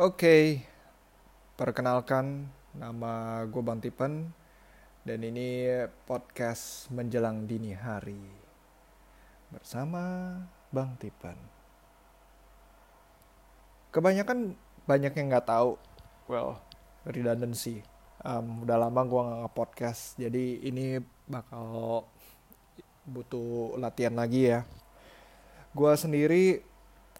Oke, perkenalkan nama gue Bang Tipen dan ini podcast menjelang dini hari bersama Bang Tipen. Kebanyakan banyak yang nggak tahu, well redundancy. Um, udah lama gue nggak podcast, jadi ini bakal butuh latihan lagi ya. Gue sendiri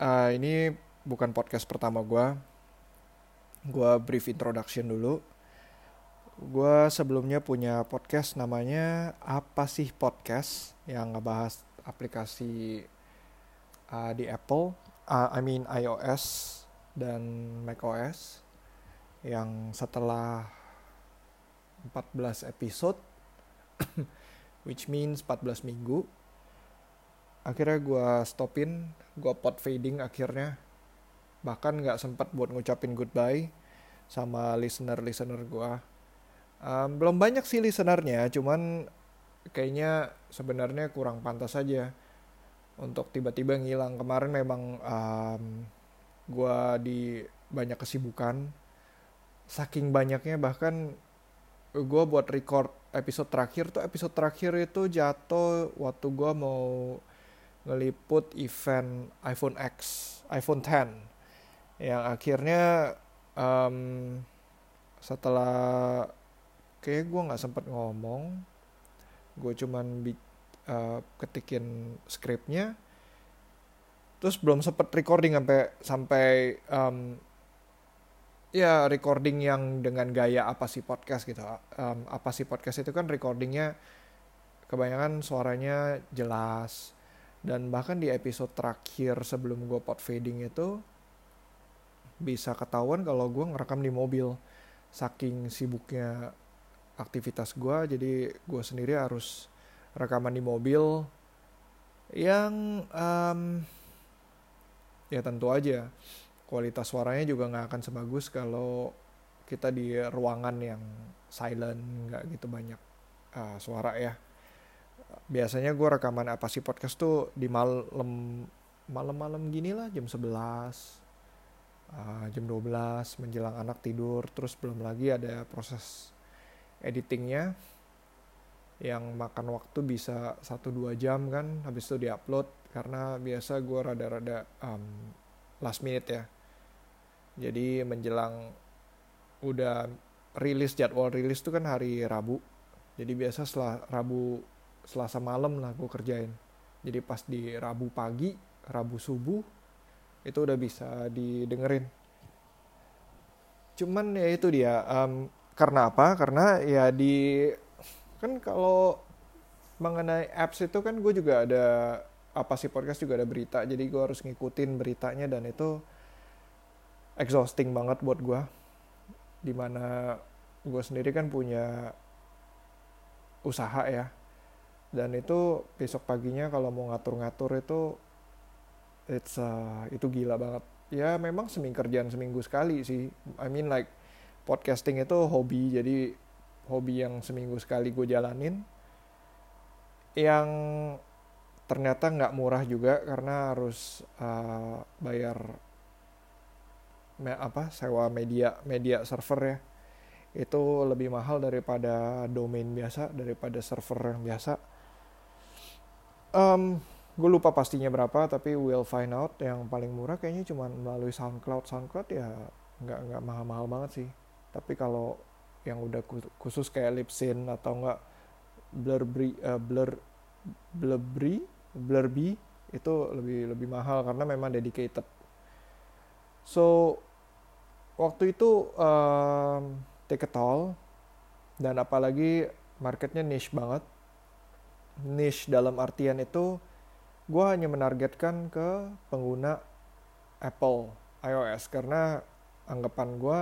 uh, ini bukan podcast pertama gue gue brief introduction dulu. Gue sebelumnya punya podcast namanya Apa sih Podcast? Yang ngebahas aplikasi uh, di Apple, uh, I mean iOS dan macOS. Yang setelah 14 episode which means 14 minggu akhirnya gue stopin gue pot fading akhirnya bahkan nggak sempat buat ngucapin goodbye sama listener listener gue um, belum banyak sih listenernya cuman kayaknya sebenarnya kurang pantas aja untuk tiba-tiba ngilang. Kemarin memang um, gue di banyak kesibukan. Saking banyaknya bahkan gue buat record episode terakhir tuh episode terakhir itu jatuh waktu gue mau ngeliput event iPhone X iPhone 10 yang akhirnya um, setelah kayak gue nggak sempat ngomong gue cuman bi uh, ketikin skripnya terus belum sempet recording sampai sampai um, ya recording yang dengan gaya apa sih podcast gitu um, apa sih podcast itu kan recordingnya kebanyakan suaranya jelas dan bahkan di episode terakhir sebelum gue pot fading itu bisa ketahuan kalau gue ngerekam di mobil. Saking sibuknya aktivitas gue jadi gue sendiri harus rekaman di mobil yang um, ya tentu aja kualitas suaranya juga nggak akan sebagus kalau kita di ruangan yang silent nggak gitu banyak uh, suara ya. Biasanya gue rekaman apa sih podcast tuh di malam malam-malam gini lah jam 11 uh, jam 12 menjelang anak tidur terus belum lagi ada proses editingnya. Yang makan waktu bisa 1-2 jam kan habis itu diupload. Karena biasa gue rada-rada um, last minute ya. Jadi menjelang udah rilis jadwal rilis tuh kan hari Rabu. Jadi biasa setelah Rabu Selasa malam lah gue kerjain. Jadi pas di Rabu pagi Rabu subuh itu udah bisa didengerin. Cuman ya itu dia um, karena apa? Karena ya di kan kalau mengenai apps itu kan gue juga ada apa sih podcast juga ada berita. Jadi gue harus ngikutin beritanya dan itu exhausting banget buat gue. Di mana gue sendiri kan punya usaha ya. Dan itu besok paginya kalau mau ngatur-ngatur itu it's uh, itu gila banget. Ya memang seminggu kerjaan seminggu sekali sih. I mean like podcasting itu hobi. Jadi hobi yang seminggu sekali gue jalanin yang ternyata nggak murah juga karena harus uh, bayar me apa sewa media media server ya. Itu lebih mahal daripada domain biasa daripada server yang biasa. Um, gue lupa pastinya berapa tapi we'll find out. Yang paling murah kayaknya cuma melalui SoundCloud. SoundCloud ya nggak nggak mahal-mahal banget sih. Tapi kalau yang udah khusus kayak Lipsin atau enggak Blurby uh, Blur Blurby Blurby itu lebih lebih mahal karena memang dedicated. So waktu itu um, take a toll dan apalagi marketnya niche banget. Niche dalam artian itu gue hanya menargetkan ke pengguna Apple iOS. Karena anggapan gue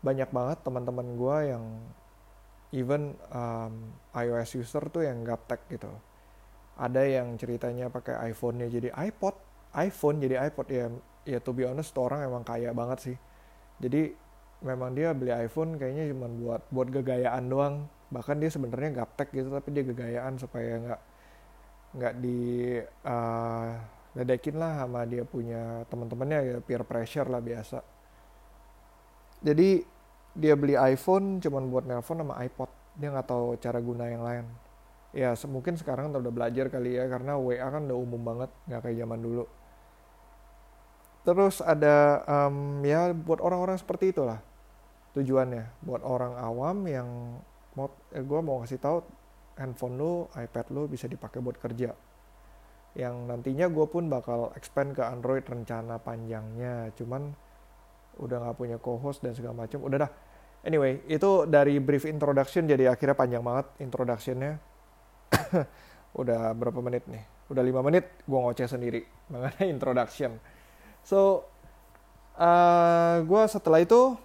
banyak banget teman-teman gue yang even um, iOS user tuh yang gaptek gitu. Ada yang ceritanya pakai iPhone-nya jadi iPod iPhone jadi iPod. Ya ya to be honest orang emang kaya banget sih. Jadi memang dia beli iPhone kayaknya cuma buat buat gegayaan doang. Bahkan dia sebenarnya gaptek gitu tapi dia gegayaan supaya nggak nggak di uh, ledekin lah sama dia punya teman-temannya ya peer pressure lah biasa. Jadi dia beli iPhone cuman buat nelpon sama iPod. Dia nggak tahu cara guna yang lain. Ya mungkin sekarang udah belajar kali ya karena WA kan udah umum banget nggak kayak zaman dulu. Terus ada um, ya buat orang-orang seperti itulah tujuannya. Buat orang awam yang mau eh, gue mau kasih tahu handphone lu iPad lu bisa dipakai buat kerja. Yang nantinya gue pun bakal expand ke Android rencana panjangnya. Cuman udah nggak punya co-host dan segala macam udah dah. Anyway itu dari brief introduction jadi akhirnya panjang banget introductionnya. Udah berapa menit nih? Udah lima menit gue ngoceh sendiri mengenai introduction. So uh, eh, gue setelah itu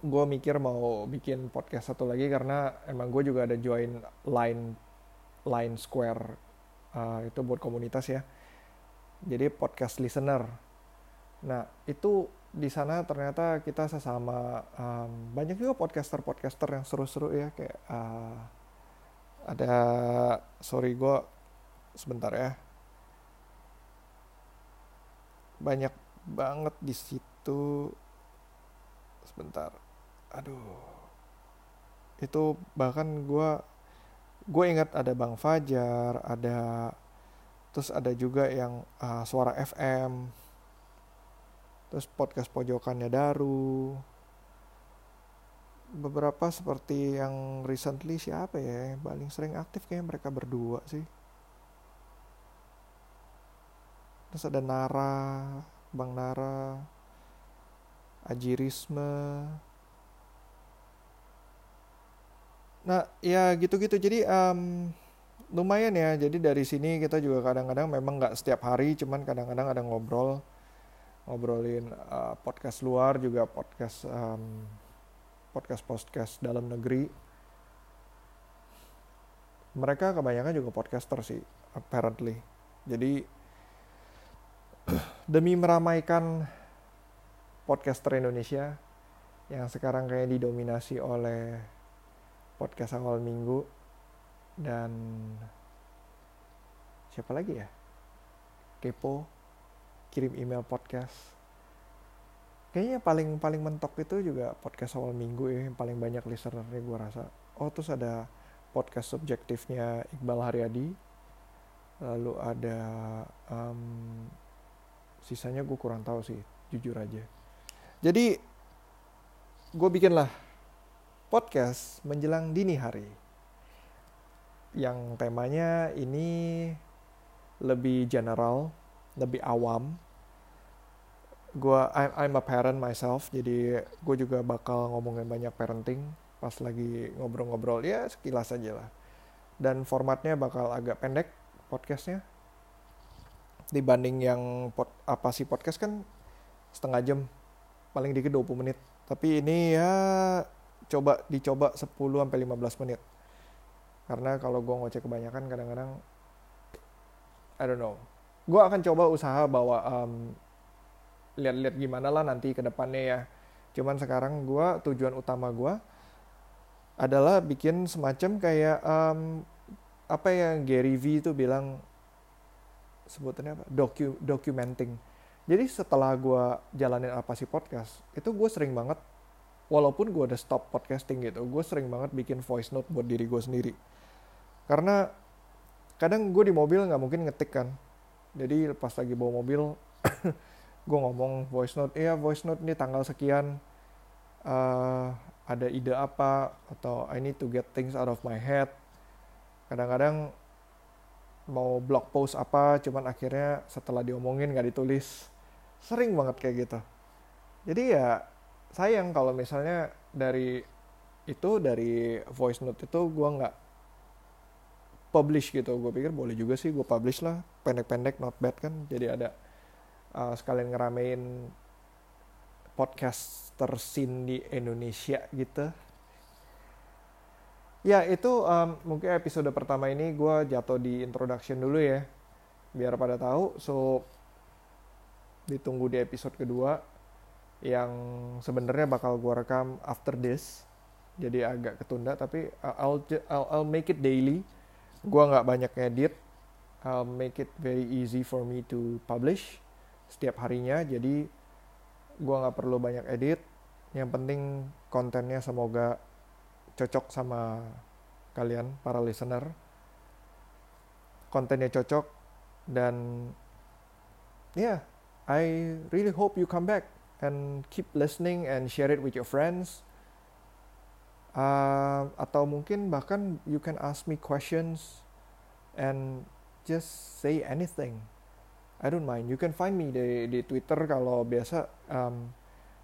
gue mikir mau bikin podcast satu lagi karena emang gue juga ada join line line square uh, itu buat komunitas ya. Jadi podcast listener. Nah itu di sana ternyata kita sesama um, banyak juga podcaster-podcaster yang seru-seru ya kayak uh, ada sorry gue sebentar ya. Banyak banget di situ. Sebentar aduh. Itu bahkan gue gue ingat ada bang Fajar ada terus ada juga yang uh, suara FM terus podcast pojokannya Daru. Beberapa seperti yang recently siapa ya paling sering aktif kayak mereka berdua sih. Terus ada Nara Bang Nara Ajirisme nah ya gitu-gitu. Jadi um, lumayan ya. Jadi dari sini kita juga kadang-kadang memang nggak setiap hari cuman kadang-kadang ada ngobrol ngobrolin uh, podcast luar juga podcast um, podcast podcast dalam negeri. Mereka kebanyakan juga podcaster sih apparently. Jadi demi meramaikan podcaster Indonesia yang sekarang kayak didominasi oleh podcast awal minggu. Dan siapa lagi ya? Kepo kirim email podcast. Kayaknya paling paling mentok itu juga podcast awal minggu ya yang paling banyak listenernya gue rasa. Oh terus ada podcast subjektifnya Iqbal Haryadi. Lalu ada um, sisanya gue kurang tahu sih jujur aja. Jadi gue bikinlah podcast menjelang dini hari. Yang temanya ini lebih general lebih awam. Gue I'm, I'm a parent myself jadi gue juga bakal ngomongin banyak parenting. Pas lagi ngobrol-ngobrol ya sekilas aja lah. Dan formatnya bakal agak pendek podcastnya. Dibanding yang pot, apa sih podcast kan setengah jam. Paling dikit 20 menit. Tapi ini ya coba dicoba 10 sampai 15 menit. Karena kalau gue ngoceh kebanyakan kadang-kadang I don't know. Gue akan coba usaha bawa um, lihat-lihat gimana lah nanti ke depannya ya. Cuman sekarang gue tujuan utama gue adalah bikin semacam kayak um, apa yang Gary V itu bilang sebutannya apa? Docu documenting. Jadi setelah gue jalanin apa sih podcast itu gue sering banget walaupun gue udah stop podcasting gitu gue sering banget bikin voice note buat diri gue sendiri. Karena kadang gue di mobil nggak mungkin ngetik kan. Jadi pas lagi bawa mobil gue ngomong voice note iya voice note ini tanggal sekian. Uh, ada ide apa? Atau I need to get things out of my head. Kadang-kadang mau blog post apa cuman akhirnya setelah diomongin nggak ditulis. Sering banget kayak gitu. Jadi ya sayang kalau misalnya dari itu dari voice note itu gue nggak publish gitu. Gue pikir boleh juga sih gue publish lah. Pendek-pendek not bad kan. Jadi ada uh, sekalian ngeramein podcaster scene di Indonesia gitu. Ya itu um, mungkin episode pertama ini gue jatuh di introduction dulu ya biar pada tahu. So ditunggu di episode kedua yang sebenarnya bakal gue rekam after this. Jadi agak ketunda tapi I'll, I'll I'll make it daily. Gue nggak banyak edit I'll make it very easy for me to publish setiap harinya. Jadi gue nggak perlu banyak edit. Yang penting kontennya semoga cocok sama kalian para listener. Kontennya cocok dan yeah I really hope you come back and keep listening and share it with your friends. Uh, atau mungkin bahkan you can ask me questions and just say anything. I don't mind. You can find me di di Twitter kalau biasa um,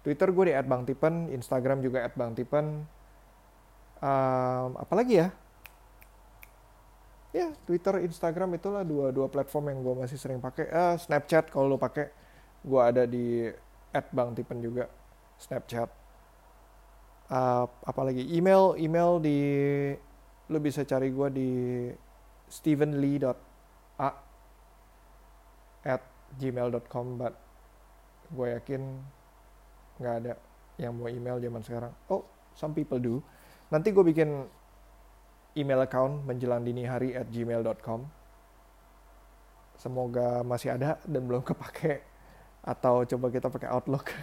Twitter gue di @bangtipen Instagram juga @bangtipen um, apalagi ya? Ya Twitter Instagram itulah dua dua platform yang gue masih sering pakai. Uh, Snapchat kalau lo pakai gue ada di @bangtipen juga Snapchat. Uh, apalagi email email di lo bisa cari gue di stevenlee.a at gmail.com but gue yakin nggak ada yang mau email zaman sekarang. Oh some people do. Nanti gue bikin email account menjelang dini hari at gmail.com semoga masih ada dan belum kepake atau coba kita pakai Outlook.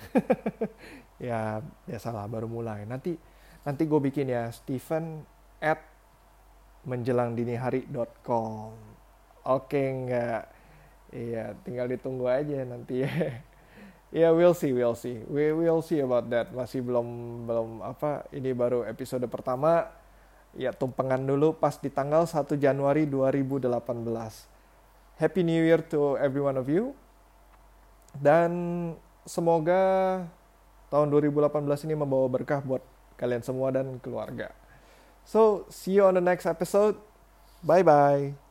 Ya ya salah baru mulai. Nanti nanti gue bikin ya. Stephen at menjelang dini hari.com oke nggak iya tinggal ditunggu aja nanti ya. Ya yeah, we'll see we'll see. We will see about that. Masih belum belum apa ini baru episode pertama. Ya tumpengan dulu pas di tanggal 1 Januari 2018 Happy New Year to every one of you dan semoga tahun 2018 ini membawa berkah buat kalian semua dan keluarga. So, see you on the next episode. Bye bye.